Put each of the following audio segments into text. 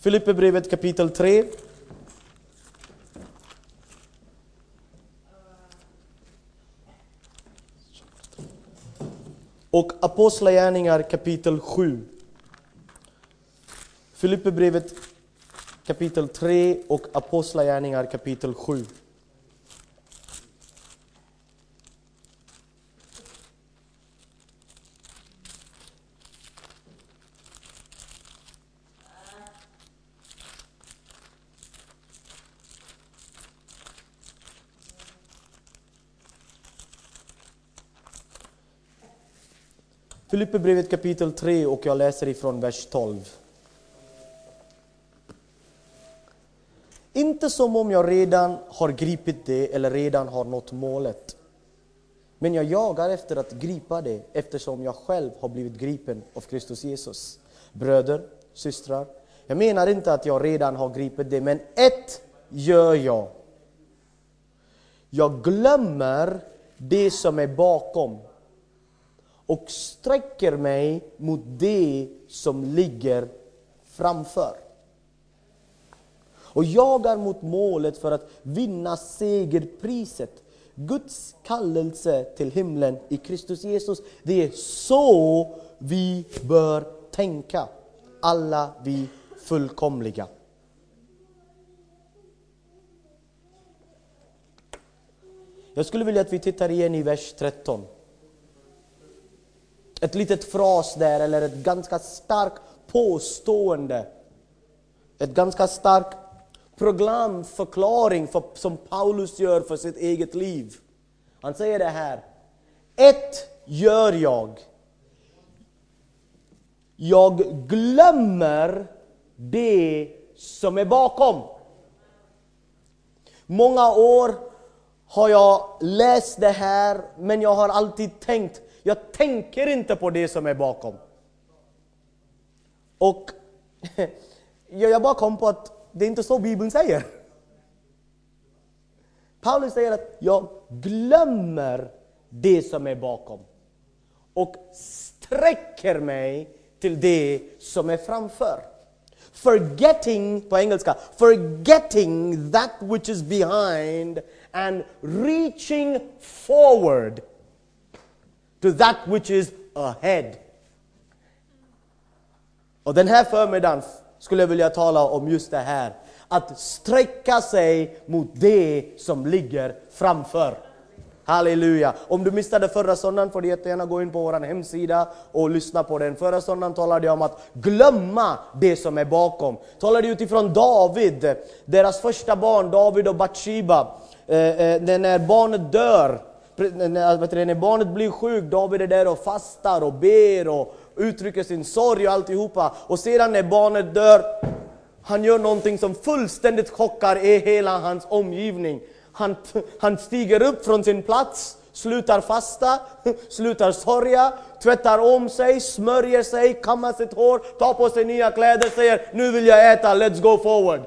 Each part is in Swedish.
Filipperbrevet kapitel 3. Och Apostlagärningar kapitel 7. Filipperbrevet kapitel 3 och Apostlagärningar kapitel 7. Filipperbrevet kapitel 3 och jag läser ifrån vers 12. Inte som om jag redan har gripit det eller redan har nått målet. Men jag jagar efter att gripa det eftersom jag själv har blivit gripen av Kristus Jesus. Bröder, systrar, jag menar inte att jag redan har gripit det, men ett gör jag. Jag glömmer det som är bakom och sträcker mig mot det som ligger framför. Och jagar mot målet för att vinna segerpriset. Guds kallelse till himlen i Kristus Jesus. Det är så vi bör tänka, alla vi fullkomliga. Jag skulle vilja att vi tittar igen i vers 13 ett litet fras där, eller ett ganska starkt påstående. Ett ganska stark programförklaring för, som Paulus gör för sitt eget liv. Han säger det här. Ett gör jag. Jag glömmer det som är bakom. Många år har jag läst det här, men jag har alltid tänkt jag tänker inte på det som är bakom. Och jag bara kom på att det är inte så Bibeln säger. Paulus säger att jag glömmer det som är bakom och sträcker mig till det som är framför. Forgetting, på engelska, forgetting that which is behind and reaching forward to that which is ahead. Och den här förmiddagen skulle jag vilja tala om just det här. Att sträcka sig mot det som ligger framför. Halleluja! Om du missade förra söndagen får du jättegärna gå in på vår hemsida och lyssna på den. Förra söndagen talade jag om att glömma det som är bakom. Talade utifrån David, deras första barn, David och Bathsheba. Eh, eh, när barnet dör när, när barnet blir sjukt, David är där och fastar och ber och uttrycker sin sorg och alltihopa. Och sedan när barnet dör, han gör någonting som fullständigt chockar hela hans omgivning. Han, han stiger upp från sin plats, slutar fasta, slutar sörja, tvättar om sig, smörjer sig, kammar sitt hår, tar på sig nya kläder, säger nu vill jag äta, let's go forward.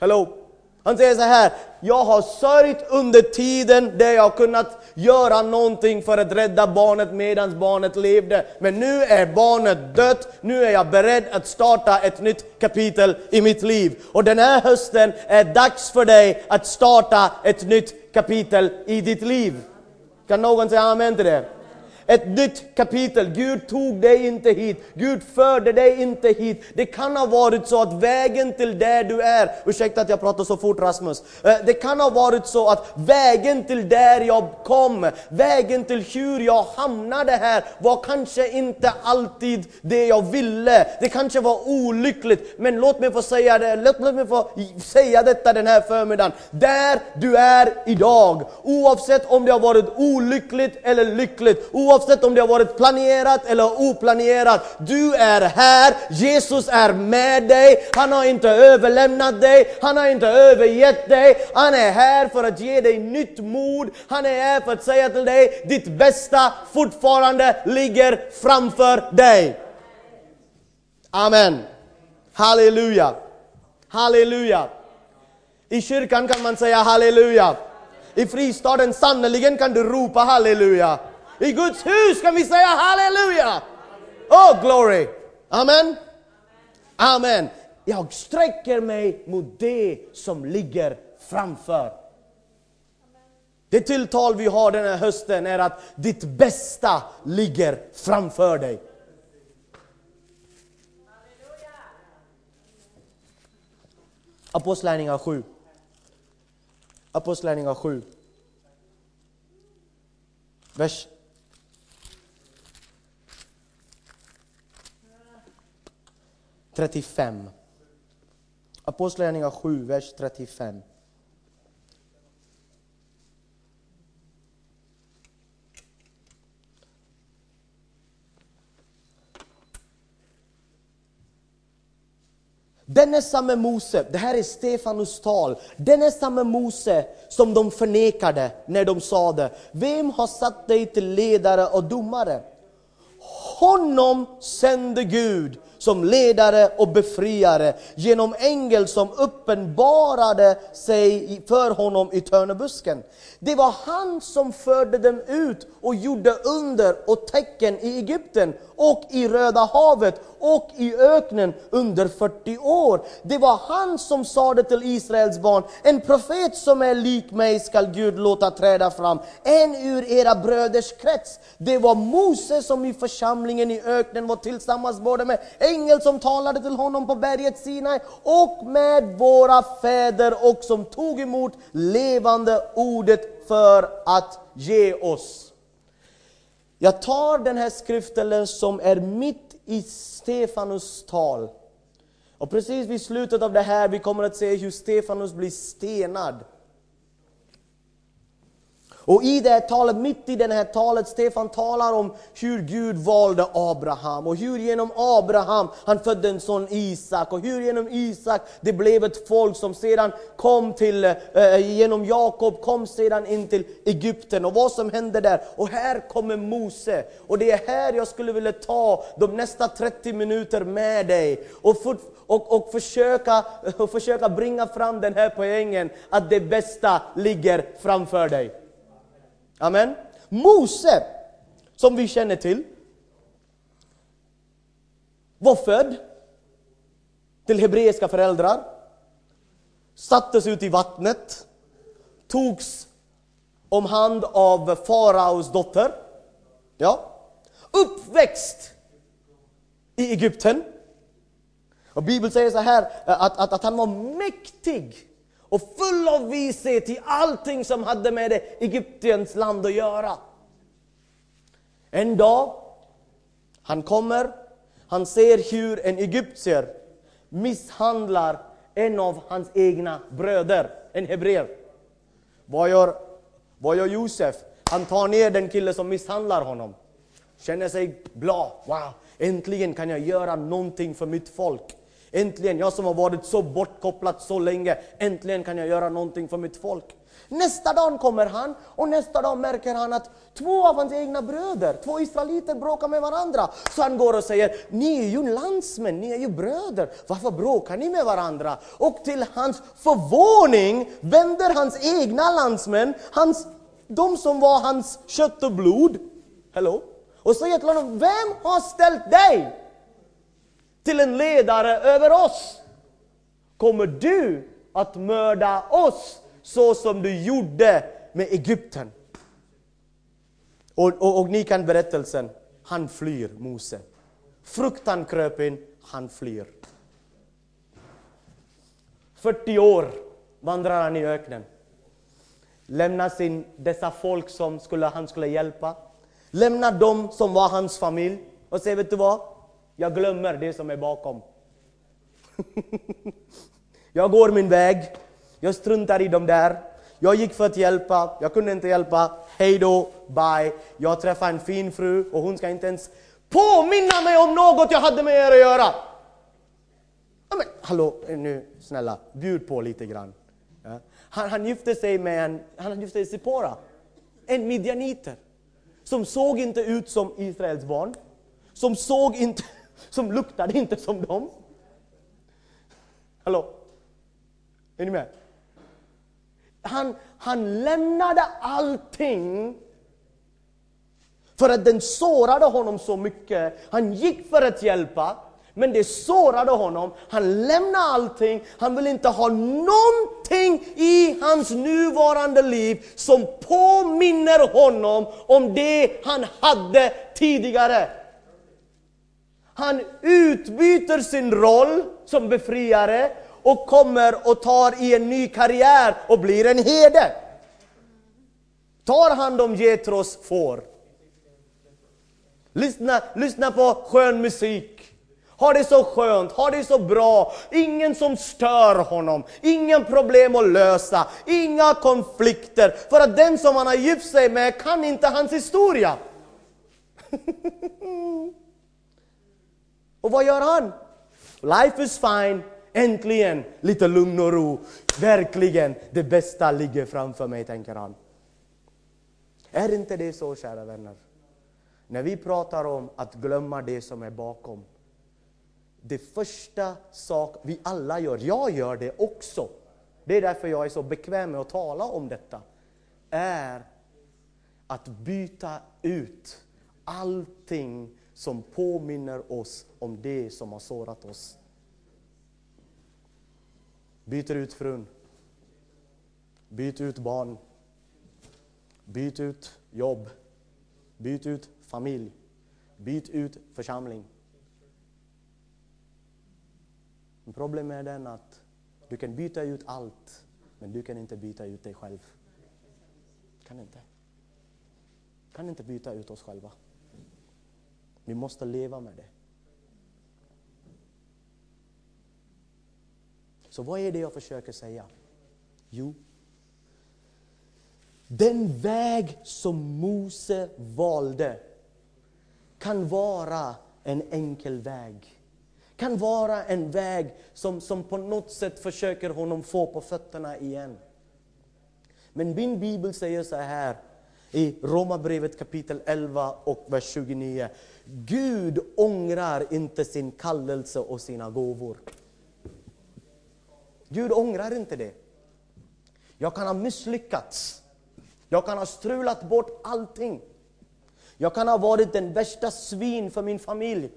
Hello? Han säger så här, jag har sörjt under tiden där jag kunnat göra någonting för att rädda barnet medan barnet levde. Men nu är barnet dött, nu är jag beredd att starta ett nytt kapitel i mitt liv. Och den här hösten är dags för dig att starta ett nytt kapitel i ditt liv. Kan någon säga amen till det? Ett nytt kapitel. Gud tog dig inte hit, Gud förde dig inte hit. Det kan ha varit så att vägen till där du är, ursäkta att jag pratar så fort Rasmus. Eh, det kan ha varit så att vägen till där jag kom, vägen till hur jag hamnade här var kanske inte alltid det jag ville. Det kanske var olyckligt, men låt mig få säga det, låt mig få säga detta den här förmiddagen. Där du är idag, oavsett om det har varit olyckligt eller lyckligt, oavsett oavsett om det har varit planerat eller oplanerat. Du är här, Jesus är med dig, han har inte överlämnat dig, han har inte övergett dig. Han är här för att ge dig nytt mod, han är här för att säga till dig, ditt bästa fortfarande ligger framför dig. Amen. Halleluja. Halleluja. I kyrkan kan man säga halleluja. I fristaden sannerligen kan du ropa halleluja. I Guds hus kan vi säga halleluja! Oh glory! Amen! Amen. Jag sträcker mig mot det som ligger framför. Det tilltal vi har den här hösten är att ditt bästa ligger framför dig. Apostlagärningarna 7. Apostlagärningarna 7. Vers 35. Apostlagärningarna 7, vers 35. Denne samme Mose, det här är Stefanus tal, denne samme Mose som de förnekade när de sade, vem har satt dig till ledare och domare? Honom sände Gud som ledare och befriare genom ängel som uppenbarade sig för honom i törnebusken. Det var han som förde dem ut och gjorde under och tecken i Egypten och i Röda havet och i öknen under 40 år. Det var han som sade till Israels barn, en profet som är lik mig skall Gud låta träda fram, en ur era bröders krets. Det var Mose som i församlingen i öknen var tillsammans både med ängel som talade till honom på berget Sinai och med våra fäder och som tog emot levande ordet för att ge oss. Jag tar den här skriften som är mitt i Stefanus tal. Och precis vid slutet av det här vi kommer att se hur Stefanus blir stenad. Och i det här talet, mitt i det här talet, Stefan talar om hur Gud valde Abraham. Och hur genom Abraham han födde en son Isak. Och hur genom Isak det blev ett folk som sedan kom till, eh, genom Jakob kom sedan in till Egypten. Och vad som hände där. Och här kommer Mose. Och det är här jag skulle vilja ta de nästa 30 minuter med dig. Och, för, och, och, försöka, och försöka bringa fram den här poängen att det bästa ligger framför dig. Amen. Mose, som vi känner till, var född till hebreiska föräldrar, sattes ut i vattnet, togs om hand av faraos dotter, ja. uppväxt i Egypten. Och Bibeln säger så här eh, att, att, att han var mäktig och full av vishet i allting som hade med det Egyptens land att göra. En dag, han kommer, han ser hur en egyptier misshandlar en av hans egna bröder, en hebreer. Vad gör, vad gör Josef? Han tar ner den kille som misshandlar honom. Känner sig glad. Wow, äntligen kan jag göra någonting för mitt folk. Äntligen, jag som har varit så bortkopplad så länge, äntligen kan jag göra någonting för mitt folk. Nästa dag kommer han och nästa dag märker han att två av hans egna bröder, två israeliter bråkar med varandra. Så han går och säger, ni är ju landsmän, ni är ju bröder, varför bråkar ni med varandra? Och till hans förvåning vänder hans egna landsmän, hans, de som var hans kött och blod, hello, och säger till honom, vem har ställt dig till en ledare över oss. Kommer du att mörda oss så som du gjorde med Egypten? Och, och, och ni kan berättelsen. Han flyr, Mose. Fruktan kröp in, han flyr. 40 år vandrar han i öknen. Lämnar sin, dessa folk som skulle, han skulle hjälpa. Lämnar dem som var hans familj och säger, vet du vad? Jag glömmer det som är bakom. jag går min väg, jag struntar i dem där. Jag gick för att hjälpa, jag kunde inte hjälpa. Hej då, bye. Jag träffar en fin fru och hon ska inte ens påminna mig om något jag hade med er att göra. Men, hallå, eh, nu snälla, bjud på lite grann. Ja. Han, han gifte sig med en, han gifte sig Sipora, en midjaniter, som såg inte ut som Israels barn, som såg inte som luktade inte som dem. Hallå? Är ni med? Han, han lämnade allting för att den sårade honom så mycket. Han gick för att hjälpa, Men det sårade honom, han lämnade allting, han vill inte ha någonting i hans nuvarande liv som påminner honom om det han hade tidigare. Han utbyter sin roll som befriare och kommer och tar i en ny karriär och blir en herde. Tar hand om Getros får. Lyssna, lyssna på skön musik. Har det så skönt, har det så bra. Ingen som stör honom, inga problem att lösa, inga konflikter. För att den som han har gift sig med kan inte hans historia. och vad gör han? Life is fine, äntligen lite lugn och ro. Verkligen, det bästa ligger framför mig, tänker han. Är inte det så, kära vänner? När vi pratar om att glömma det som är bakom. Det första sak vi alla gör, jag gör det också. Det är därför jag är så bekväm med att tala om detta. Är att byta ut allting som påminner oss om det som har sårat oss. Byt ut frun. Byt ut barn. Byt ut jobb. Byt ut familj. Byt ut församling. Problemet är den att du kan byta ut allt, men du kan inte byta ut dig själv. Kan inte. Kan inte byta ut oss själva. Vi måste leva med det. Så vad är det jag försöker säga? Jo, den väg som Mose valde kan vara en enkel väg. Kan vara en väg som, som på något sätt försöker honom få på fötterna igen. Men min bibel säger så här i Romarbrevet kapitel 11 och vers 29. Gud ångrar inte sin kallelse och sina gåvor. Gud ångrar inte det. Jag kan ha misslyckats. Jag kan ha strulat bort allting. Jag kan ha varit den värsta svin för min familj.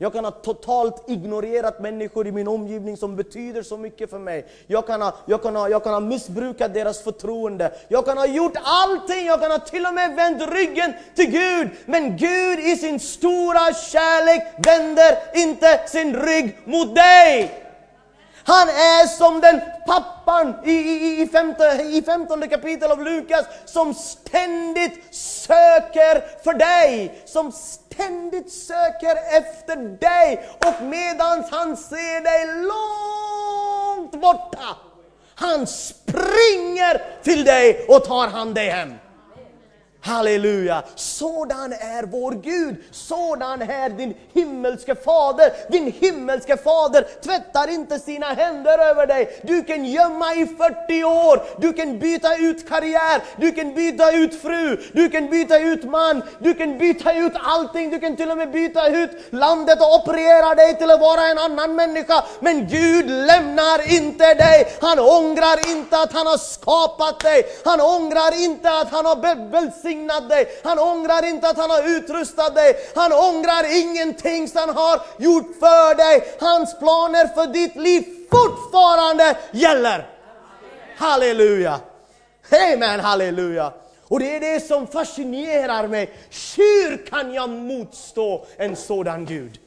Jag kan ha totalt ignorerat människor i min omgivning som betyder så mycket för mig. Jag kan, ha, jag, kan ha, jag kan ha missbrukat deras förtroende. Jag kan ha gjort allting, jag kan ha till och med vänt ryggen till Gud. Men Gud i sin stora kärlek vänder inte sin rygg mot dig. Han är som den pappan i, i, i, femte, i femtonde kapitel av Lukas som ständigt söker för dig. Som ständigt söker efter dig. Och medan han ser dig långt borta, han springer till dig och tar hand dig hem. Halleluja! Sådan är vår Gud, sådan är din himmelske fader. Din himmelske fader tvättar inte sina händer över dig. Du kan gömma i 40 år, du kan byta ut karriär, du kan byta ut fru, du kan byta ut man, du kan byta ut allting, du kan till och med byta ut landet och operera dig till att vara en annan människa. Men Gud lämnar inte dig, han ångrar inte att han har skapat dig, han ångrar inte att han har välsignat välsignat dig. Han ångrar inte att han har utrustat dig. Han ångrar ingenting som han har gjort för dig. Hans planer för ditt liv fortfarande gäller. Halleluja! Amen, halleluja! Och det är det som fascinerar mig. Hur kan jag motstå en sådan Gud?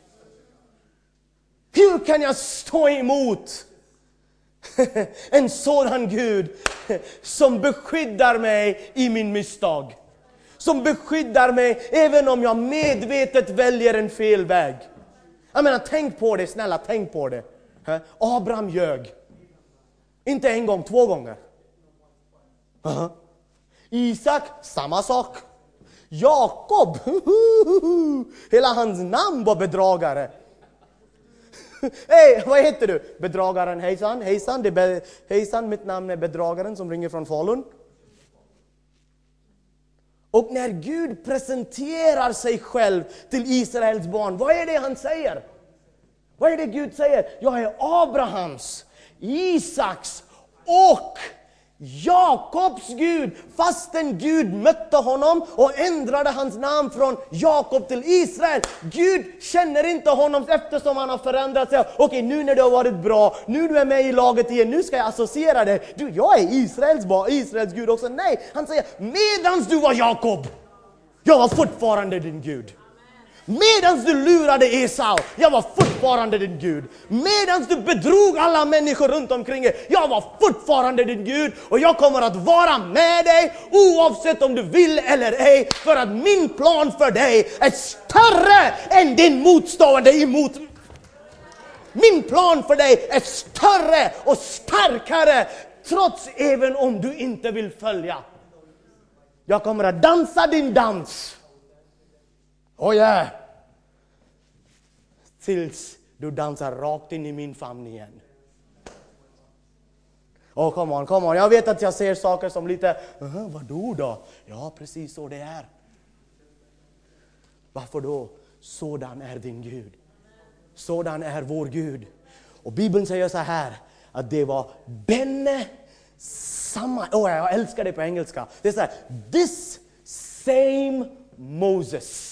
Hur kan jag stå emot en sådan Gud som beskyddar mig i min misstag? Som beskyddar mig även om jag medvetet väljer en fel väg. Jag menar, tänk på det, snälla, tänk på det. Abraham ljög. Inte en gång, två gånger. Uh -huh. Isak, samma sak. Jakob, hela hans namn var bedragare. Hej, vad heter du? Bedragaren, hejsan, hejsan, det hejsan, mitt namn är bedragaren som ringer från Falun. Och när Gud presenterar sig själv till Israels barn, vad är det han säger? Vad är det Gud säger? Jag är Abrahams, Isaks och Jakobs Gud, fastän Gud mötte honom och ändrade hans namn från Jakob till Israel. Gud känner inte honom eftersom han har förändrat sig. Okej, nu när du har varit bra, nu du är med i laget igen, nu ska jag associera dig. Du, jag är Israels Israels Gud också. Nej, han säger medans du var Jakob, jag var fortfarande din Gud. Medan du lurade Esau, jag var fortfarande din Gud. Medan du bedrog alla människor runt omkring dig, jag var fortfarande din Gud. Och jag kommer att vara med dig oavsett om du vill eller ej. För att min plan för dig är större än din motstående emot min plan för dig är större och starkare trots även om du inte vill följa. Jag kommer att dansa din dans. Oh yeah. Tills du dansar rakt in i min famn igen. Oh, come on, come on. Jag vet att jag ser saker som lite, uh, vadå då? Ja, precis så det är. Varför då? Sådan är din Gud. Sådan är vår Gud. Och Bibeln säger så här, att det var denne samma, oh, jag älskar det på engelska. Det är så här, this same Moses.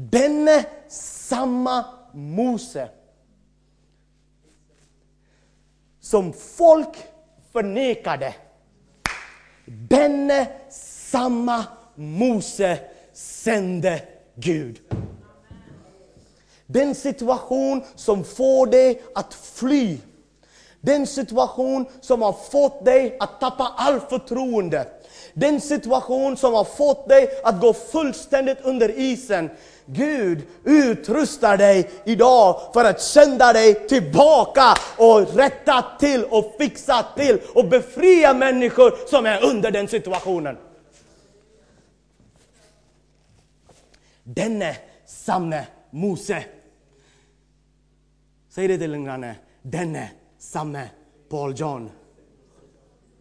Denne samma Mose som folk förnekade. Denne samma Mose sände Gud. Den situation som får dig att fly. Den situation som har fått dig att tappa all förtroende. Den situation som har fått dig att gå fullständigt under isen. Gud utrustar dig idag för att sända dig tillbaka och rätta till och fixa till och befria människor som är under den situationen. Denne samme Mose. Säg det till en granne. Denne samme Paul John.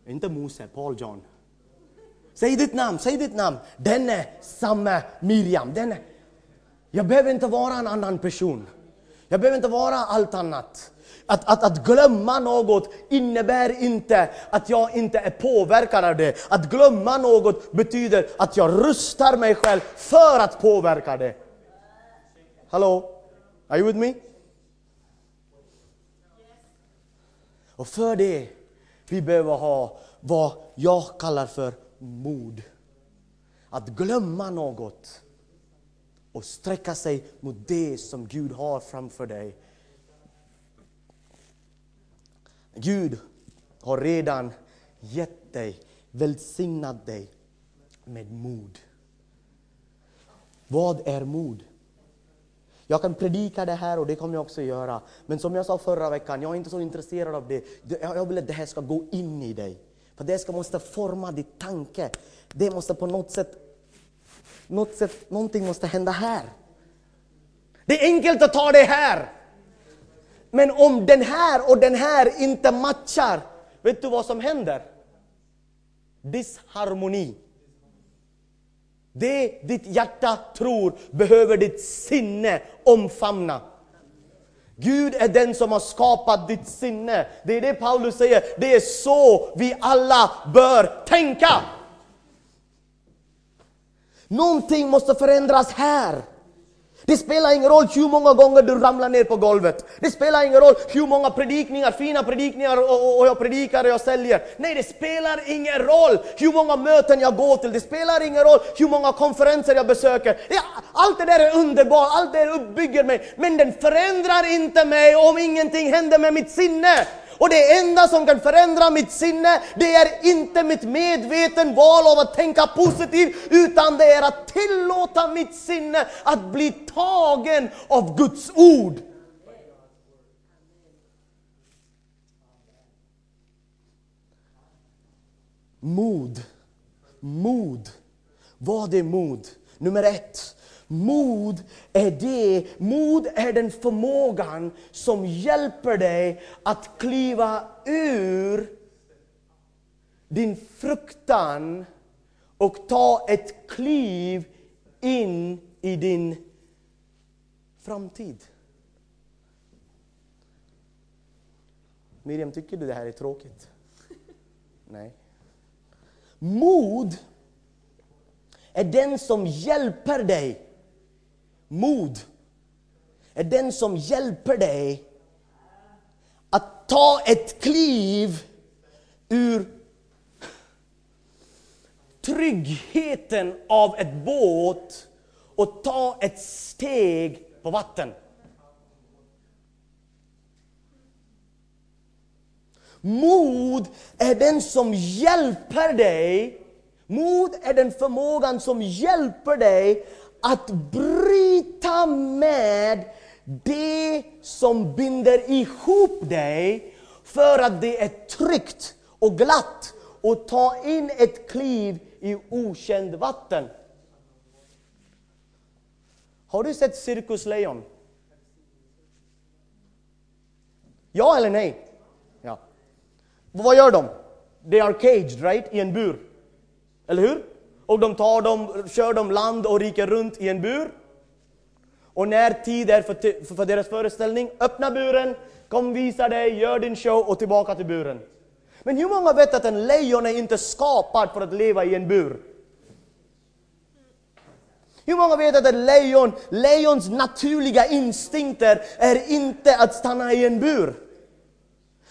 Inte Mose, Paul John. Säg ditt namn, säg ditt namn. Denne samme Miriam. Denne. Jag behöver inte vara en annan person. Jag behöver inte vara allt annat. Att, att, att glömma något innebär inte att jag inte är påverkad av det. Att glömma något betyder att jag rustar mig själv för att påverka det. Hallå? Are you with me? Och för det vi behöver ha vad jag kallar för mod. Att glömma något och sträcka sig mot det som Gud har framför dig. Gud har redan gett dig, välsignat dig med mod. Vad är mod? Jag kan predika det här och det kommer jag också göra. Men som jag sa förra veckan, jag är inte så intresserad av det. Jag vill att det här ska gå in i dig. För det ska måste forma din tanke. Det måste på något sätt, något sätt, någonting måste hända här. Det är enkelt att ta det här. Men om den här och den här inte matchar, vet du vad som händer? Disharmoni. Det ditt hjärta tror behöver ditt sinne omfamna. Gud är den som har skapat ditt sinne. Det är det Paulus säger, det är så vi alla bör tänka. Någonting måste förändras här. Det spelar ingen roll hur många gånger du ramlar ner på golvet. Det spelar ingen roll hur många predikningar, fina predikningar och, och, och jag predikar och jag säljer. Nej, det spelar ingen roll hur många möten jag går till. Det spelar ingen roll hur många konferenser jag besöker. Ja, allt det där är underbart, allt det där uppbygger mig. Men den förändrar inte mig om ingenting händer med mitt sinne. Och det enda som kan förändra mitt sinne, det är inte mitt medveten val av att tänka positivt, utan det är att tillåta mitt sinne att bli tagen av Guds ord. Mod. Mod. Vad är mod? Nummer ett. Mod är det, mod är den förmågan som hjälper dig att kliva ur din fruktan och ta ett kliv in i din framtid. Miriam, tycker du det här är tråkigt? Nej. Mod är den som hjälper dig. Mod är den som hjälper dig att ta ett kliv ur tryggheten av ett båt och ta ett steg på vatten. Mod är den som hjälper dig. Mod är den förmågan som hjälper dig att bryta med det som binder ihop dig för att det är tryggt och glatt och ta in ett kliv i okänd vatten. Har du sett cirkuslejon? Ja eller nej? Ja. Vad gör de? They are caged, right? I en bur. Eller hur? Och de tar dem, kör dem land och rike runt i en bur. Och när tid är för, för deras föreställning, öppna buren, kom visa dig, gör din show och tillbaka till buren. Men hur många vet att en lejon är inte skapad för att leva i en bur? Hur många vet att ett lejon, lejons naturliga instinkter är inte att stanna i en bur?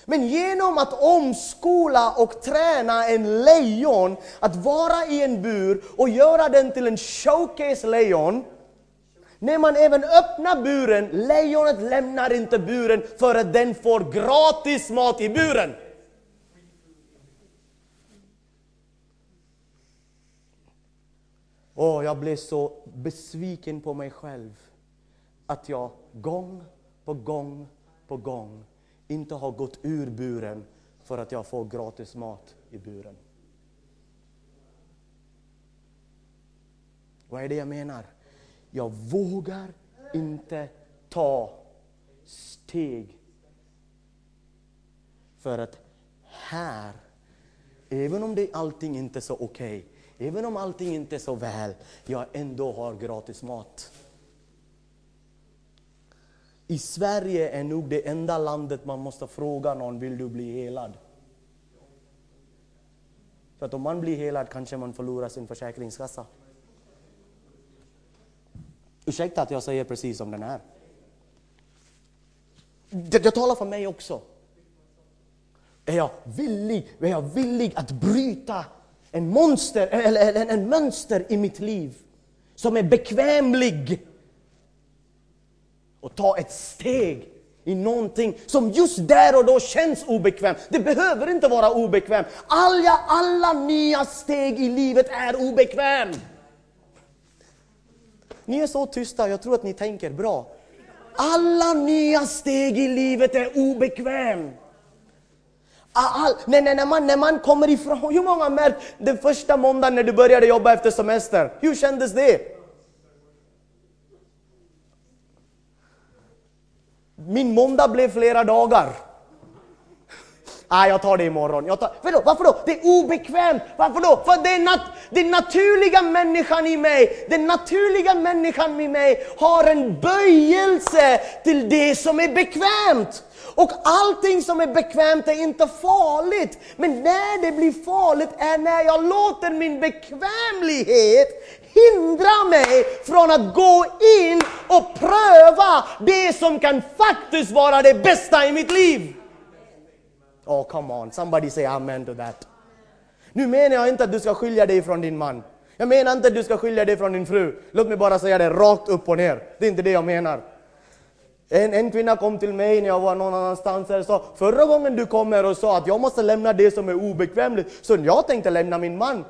Men genom att omskola och träna en lejon att vara i en bur och göra den till en showcase-lejon, när man även öppnar buren, lejonet lämnar inte buren för att den får gratis mat i buren. Och jag blev så besviken på mig själv att jag gång på gång på gång inte har gått ur buren för att jag får gratis mat i buren. Vad är det jag menar? Jag vågar inte ta steg. För att här, även om det allting inte är så okej, okay, Även om allting inte är så väl, jag ändå har gratis mat. I Sverige är nog det enda landet man måste fråga någon, vill du bli helad? För att om man blir helad kanske man förlorar sin försäkringskassa. Ursäkta att jag säger precis som den är. Jag talar för mig också. Är jag villig, är jag villig att bryta en monster, eller en, en mönster i mitt liv som är bekvämlig. Och ta ett steg i någonting som just där och då känns obekvämt. Det behöver inte vara obekvämt. Alla, alla nya steg i livet är obekväm. Ni är så tysta, jag tror att ni tänker bra. Alla nya steg i livet är obekväm. All, när, när, man, när man kommer ifrån, hur många har märkt den första måndagen när du började jobba efter semester? Hur kändes det? Min måndag blev flera dagar. Ah, jag tar det imorgon. Jag tar, vadå, varför då? Det är obekvämt. Varför då? För det är nat, den naturliga människan i mig, den naturliga människan i mig har en böjelse till det som är bekvämt. Och allting som är bekvämt är inte farligt. Men när det blir farligt är när jag låter min bekvämlighet hindra mig från att gå in och pröva det som kan faktiskt vara det bästa i mitt liv. Oh come on, somebody say amen to that. Nu menar jag inte att du ska skilja dig från din man. Jag menar inte att du ska skilja dig från din fru. Låt mig bara säga det rakt upp och ner. Det är inte det jag menar. En, en kvinna kom till mig när jag var någon annanstans och sa Förra gången du kom här och sa att jag måste lämna det som är obekvämt så jag tänkte lämna min man.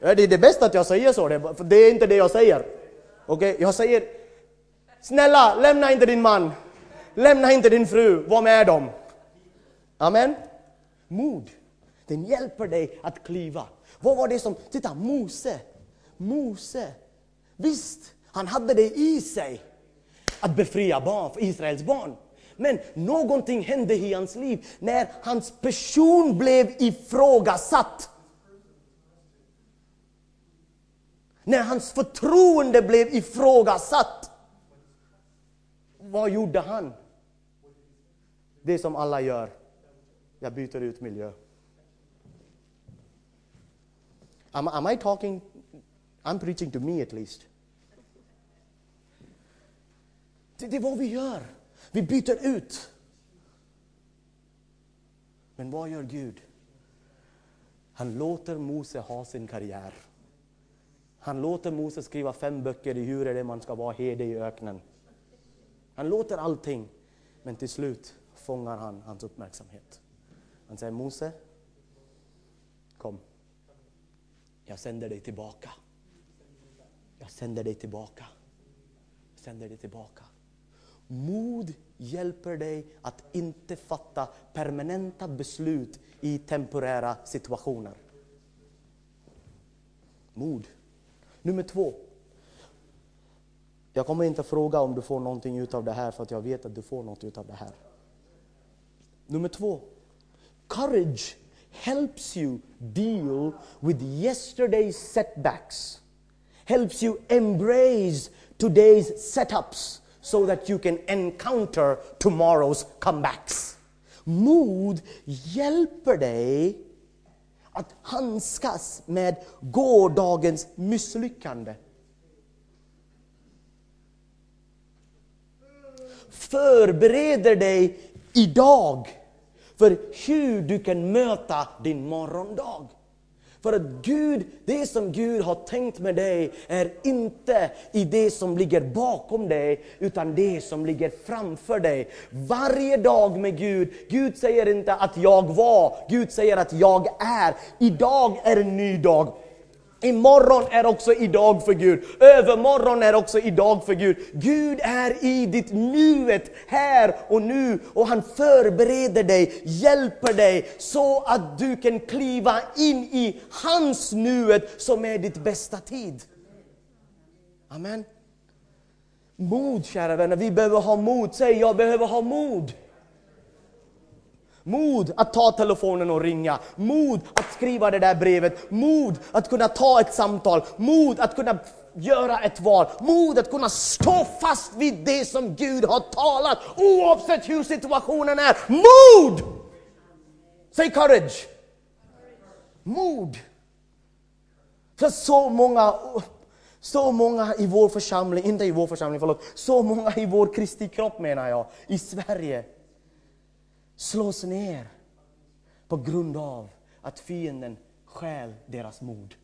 Ja, det är det bästa att jag säger så, för det är inte det jag säger. Okej, okay? jag säger Snälla, lämna inte din man. Lämna inte din fru, var med dem. Amen. Mod, den hjälper dig att kliva. Vad var det som, titta Mose, Mose, visst, han hade det i sig att befria barn, Israels barn. Men någonting hände i hans liv när hans person blev ifrågasatt. När hans förtroende blev ifrågasatt. Vad gjorde han? Det som alla gör. Jag byter ut miljö. Am, am I talking? I'm preaching to me at least. Det, det är vad vi gör. Vi byter ut. Men vad gör Gud? Han låter Mose ha sin karriär. Han låter Mose skriva fem böcker i hur är det man ska vara herde i öknen. Han låter allting, men till slut fångar han hans uppmärksamhet. Han säger Mose, kom. Jag sänder dig tillbaka. Jag sänder dig tillbaka. Jag sänder dig tillbaka. Mod hjälper dig att inte fatta permanenta beslut i temporära situationer. Mod. Nummer två. Jag kommer inte fråga om du får någonting utav det här för att jag vet att du får något utav det här. Nummer två. Courage helps you deal with yesterday's setbacks. Helps you embrace today's setups so that you can encounter tomorrow's comebacks. Mod hjälper dig att handskas med gårdagens misslyckande. Förbereder dig idag för hur du kan möta din morgondag. För att Gud, det som Gud har tänkt med dig är inte i det som ligger bakom dig, utan det som ligger framför dig. Varje dag med Gud, Gud säger inte att jag var, Gud säger att jag är. Idag är en ny dag. Imorgon är också idag för Gud. Övermorgon är också idag för Gud. Gud är i ditt nuet, här och nu. Och han förbereder dig, hjälper dig så att du kan kliva in i hans nuet som är ditt bästa tid. Amen. Mod kära vänner, vi behöver ha mod. Säg jag behöver ha mod. Mod att ta telefonen och ringa. Mod att skriva det där brevet. Mod att kunna ta ett samtal. Mod att kunna göra ett val. Mod att kunna stå fast vid det som Gud har talat oavsett hur situationen är. Mod! Säg courage. Mod. För så många så många i vår församling, inte i vår församling, förlåt, så många i vår Kristi kropp menar jag, i Sverige slås ner på grund av att fienden stjäl deras mod.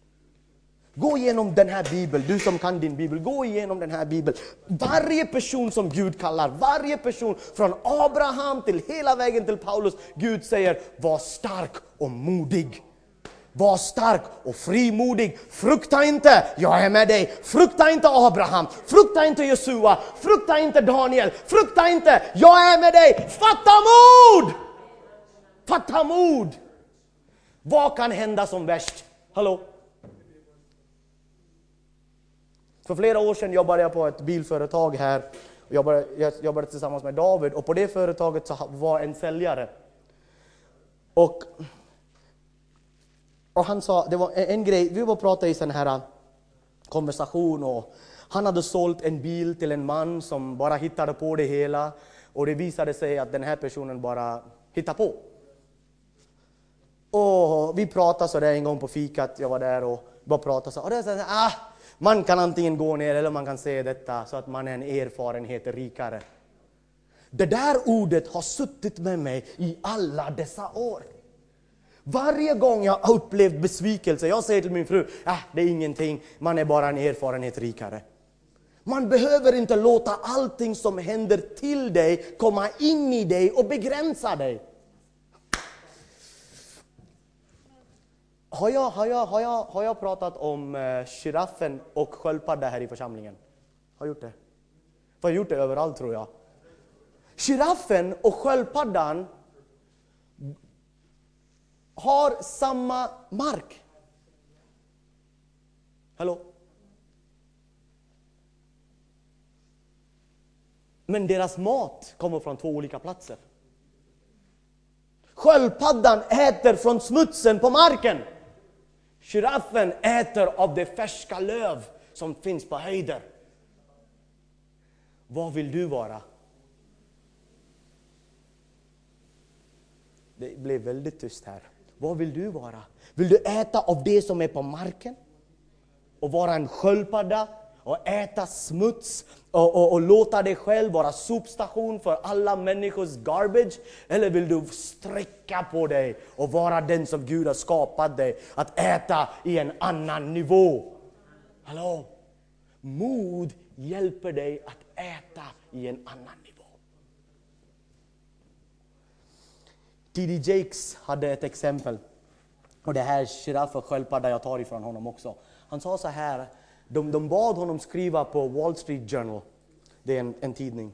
Gå igenom den här bibeln, du som kan din bibel, gå igenom den här bibeln. Varje person som Gud kallar, varje person från Abraham till hela vägen till Paulus, Gud säger var stark och modig. Var stark och frimodig. Frukta inte, jag är med dig. Frukta inte Abraham, frukta inte Jesua, frukta inte Daniel, frukta inte, jag är med dig. Fatta mod! Fatta mod! Vad kan hända som värst? Hallå? För flera år sedan jobbade jag på ett bilföretag här. Jag jobbade, jag jobbade tillsammans med David och på det företaget så var en säljare. Och och han sa, det var en grej, vi var pratade i sån här äh, konversation och han hade sålt en bil till en man som bara hittade på det hela och det visade sig att den här personen bara hittade på. Och vi pratade så där en gång på fikat, jag var där och bara pratade så, och det så här, ah, man kan antingen gå ner eller man kan säga detta så att man är en erfarenhet rikare. Det där ordet har suttit med mig i alla dessa år. Varje gång jag har upplevt besvikelse, jag säger till min fru, äh, det är ingenting, man är bara en erfarenhet rikare. Man behöver inte låta allting som händer till dig komma in i dig och begränsa dig. Har jag, har jag, har jag, har jag pratat om eh, giraffen och sköldpadda här i församlingen? Har jag gjort det? För jag har gjort det överallt tror jag. Giraffen och sköldpaddan har samma mark. Hallå? Men deras mat kommer från två olika platser. Sköldpaddan äter från smutsen på marken. Giraffen äter av det färska löv som finns på höjder. Vad vill du vara? Det blev väldigt tyst här. Vad vill du vara? Vill du äta av det som är på marken? Och vara en sköldpadda? Och äta smuts? Och, och, och låta dig själv vara sopstation för alla människors garbage? Eller vill du sträcka på dig och vara den som Gud har skapat dig att äta i en annan nivå? Hallå? Mod hjälper dig att äta i en annan nivå. T.D. Jakes hade ett exempel. Och det här giraff och sköldpadda jag tar ifrån honom också. Han sa så här, de, de bad honom skriva på Wall Street Journal, det är en, en tidning.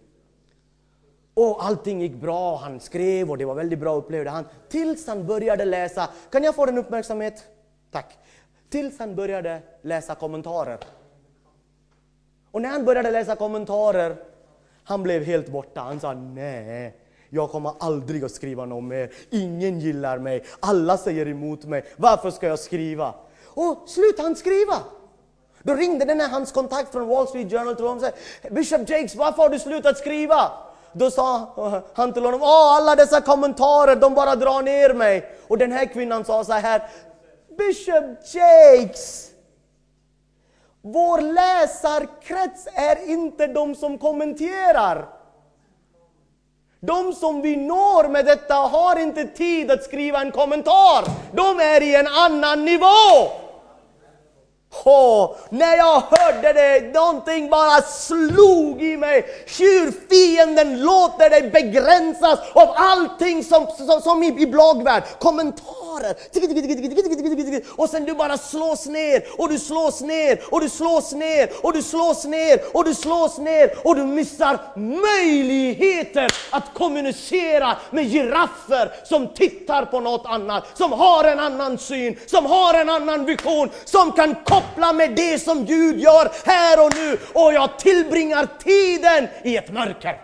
Och allting gick bra, han skrev och det var väldigt bra upplevde han. Tills han började läsa, kan jag få den uppmärksamhet? Tack. Tills han började läsa kommentarer. Och när han började läsa kommentarer, han blev helt borta. Han sa nej, jag kommer aldrig att skriva något mer. Ingen gillar mig, alla säger emot mig. Varför ska jag skriva? Och sluta han skriva! Då ringde den här hans kontakt från Wall Street Journal till honom och sa Bishop Jakes, varför har du slutat skriva? Då sa han till honom, Åh, alla dessa kommentarer, de bara drar ner mig. Och den här kvinnan sa så här, Bishop Jakes, vår läsarkrets är inte de som kommenterar. De som vi når med detta har inte tid att skriva en kommentar. De är i en annan nivå. Oh, när jag hörde det, någonting bara slog i mig. Hur fienden låter dig begränsas av allting som, som, som i, i bloggvärld. Kommentarer. Och sen du bara slås ner och du slås ner och du slås ner och du slås ner och du slås ner och du missar möjligheter att kommunicera med giraffer som tittar på något annat, som har en annan syn, som har en annan vision, som kan koppla med det som Gud gör här och nu och jag tillbringar tiden i ett mörker.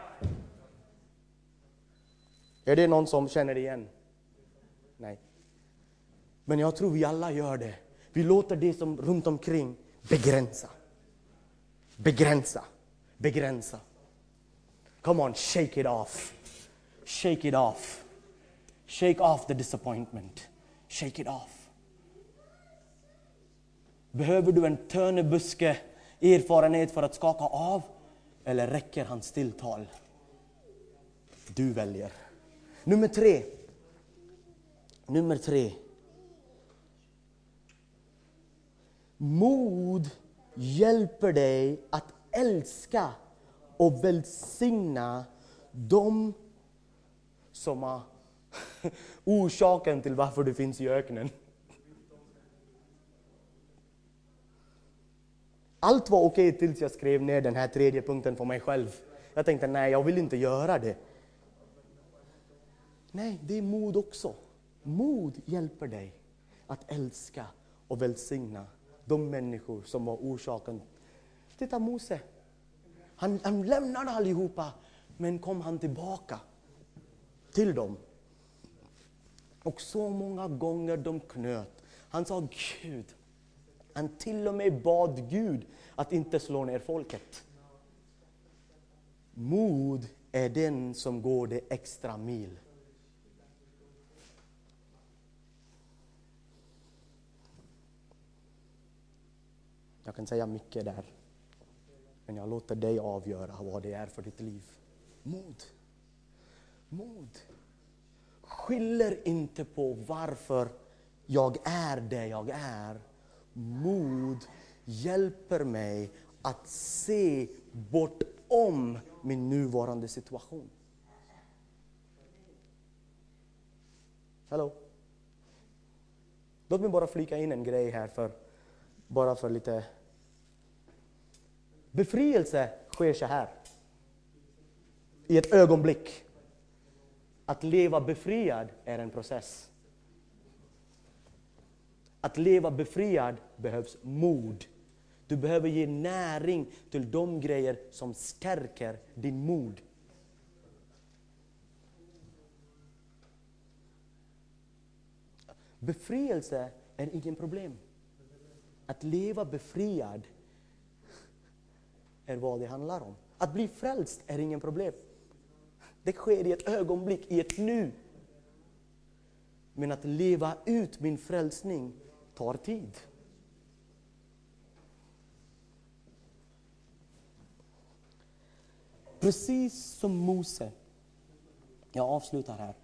Är det någon som känner igen? Nej. Men jag tror vi alla gör det. Vi låter det som runt omkring begränsa. Begränsa. Begränsa. Come on, shake it off. Shake it off. Shake off the disappointment. Shake it off. Behöver du en törnebuske erfarenhet för att skaka av? Eller räcker hans tilltal? Du väljer. Nummer tre. Nummer tre. Mod hjälper dig att älska och välsigna de som har orsaken till varför du finns i öknen. Allt var okej tills jag skrev ner den här tredje punkten för mig själv. Jag tänkte, nej, jag vill inte göra det. Nej, det är mod också. Mod hjälper dig att älska och välsigna de människor som var orsaken. Titta Mose. Han, han lämnade allihopa, men kom han tillbaka till dem. Och så många gånger de knöt. Han sa Gud, han till och med bad Gud att inte slå ner folket. Mod är den som går det extra mil. Jag kan säga mycket där. Men jag låter dig avgöra vad det är för ditt liv. Mod. Mod. Skyller inte på varför jag är det jag är. Mod hjälper mig att se bortom min nuvarande situation. Hallå? Låt mig bara flika in en grej här, för, bara för lite... Befrielse sker så här. I ett ögonblick. Att leva befriad är en process. Att leva befriad behövs mod. Du behöver ge näring till de grejer som stärker din mod. Befrielse är ingen problem. Att leva befriad är vad det handlar om. Att bli frälst är ingen problem. Det sker i ett ögonblick, i ett nu. Men att leva ut min frälsning tar tid. Precis som Mose, jag avslutar här.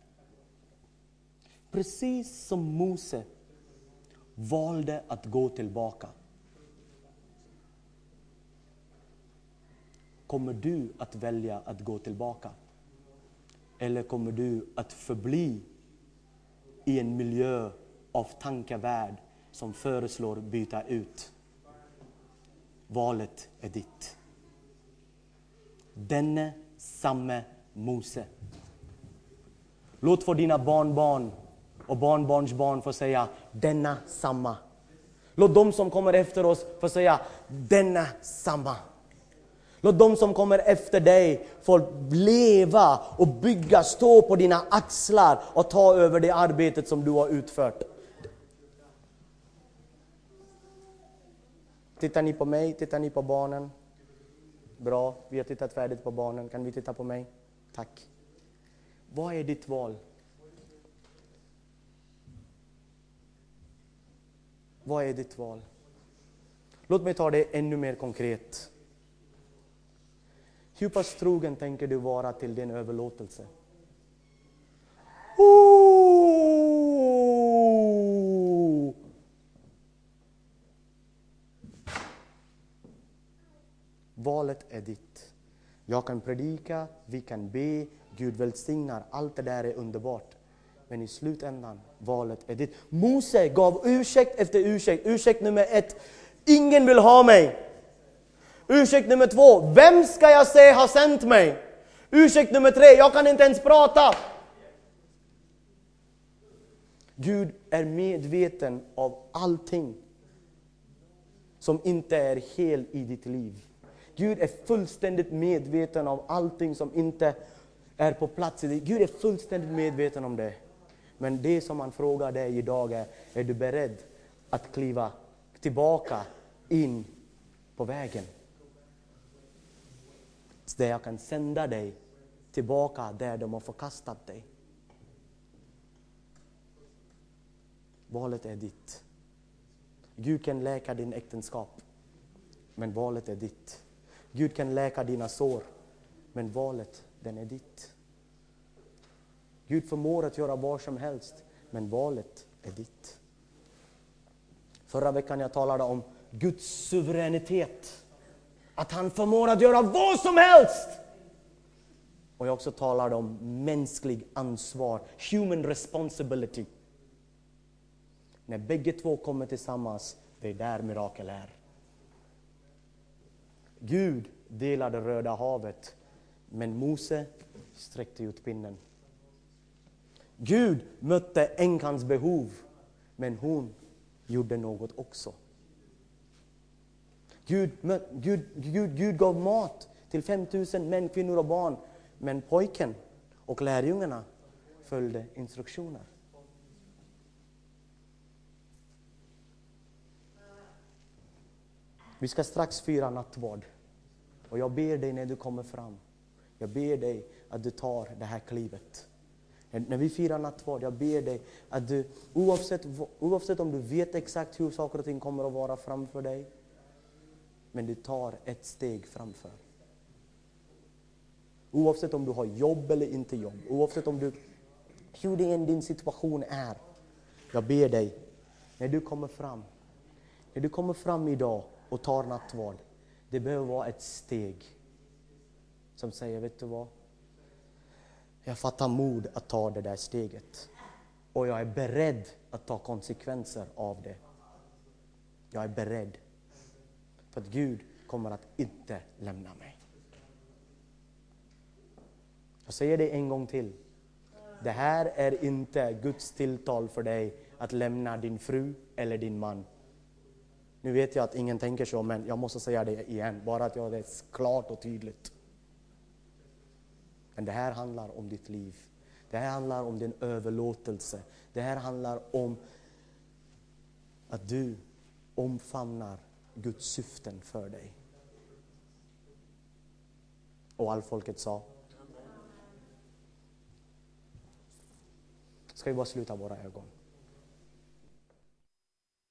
Precis som Mose valde att gå tillbaka. Kommer du att välja att gå tillbaka? Eller kommer du att förbli i en miljö av tankevärld som föreslår byta ut? Valet är ditt. Denne samme Mose. Låt för dina barnbarn och barnbarnsbarn få säga denna samma. Låt de som kommer efter oss få säga denna samma. Låt de som kommer efter dig få leva och bygga, stå på dina axlar och ta över det arbetet som du har utfört. Tittar ni på mig? Tittar ni på barnen? Bra, vi e har tittat färdigt på barnen. Kan vi titta på mig? Tack. Vad är e ditt val? Vad är e ditt val? Låt mig ta det ännu mer konkret. Hur pass trogen tänker du vara till din överlåtelse? Oh! Valet är ditt. Jag kan predika, vi kan be, Gud välsignar, allt det där är underbart. Men i slutändan, valet är ditt. Mose gav ursäkt efter ursäkt. Ursäkt nummer ett, ingen vill ha mig. Ursäkt nummer två, vem ska jag säga har sänt mig? Ursäkt nummer tre, jag kan inte ens prata. Gud är medveten av allting som inte är hel i ditt liv. Gud är fullständigt medveten om allting som inte är på plats i dig. Gud är fullständigt medveten om det. Men det som han frågar dig idag är, är du beredd att kliva tillbaka in på vägen? Där jag kan sända dig tillbaka där de har förkastat dig. Valet är ditt. Gud kan läka din äktenskap, men valet är ditt. Gud kan läka dina sår, men valet, den är ditt. Gud förmår att göra vad som helst, men valet är ditt. Förra veckan jag talade om Guds suveränitet. Att han förmår att göra vad som helst. Och jag också talade om mänsklig ansvar, human responsibility. När bägge två kommer tillsammans, det är där mirakel är. Gud delade Röda havet, men Mose sträckte ut pinnen. Gud mötte änkans behov, men hon gjorde något också. Gud, Gud, Gud, Gud gav mat till 5000 män, kvinnor och barn, men pojken och lärjungarna följde instruktioner. Vi ska strax fira nattvard. Och jag ber dig när du kommer fram, jag ber dig att du tar det här klivet. När vi firar nattvard, jag ber dig att du, oavsett, oavsett om du vet exakt hur saker och ting kommer att vara framför dig, men du tar ett steg framför. Oavsett om du har jobb eller inte jobb, oavsett om du, hur det än din situation är. Jag ber dig, när du kommer fram, när du kommer fram idag och tar nattvard, det behöver vara ett steg som säger, vet du vad? Jag fattar mod att ta det där steget. Och jag är beredd att ta konsekvenser av det. Jag är beredd. För att Gud kommer att inte lämna mig. Jag säger det en gång till. Det här är inte Guds tilltal för dig att lämna din fru eller din man. Nu vet jag att ingen tänker så, men jag måste säga det igen, bara att jag det är klart och tydligt. Men det här handlar om ditt liv. Det här handlar om din överlåtelse. Det här handlar om att du omfamnar Guds syften för dig. Och all folket sa Ska vi bara sluta våra ögon.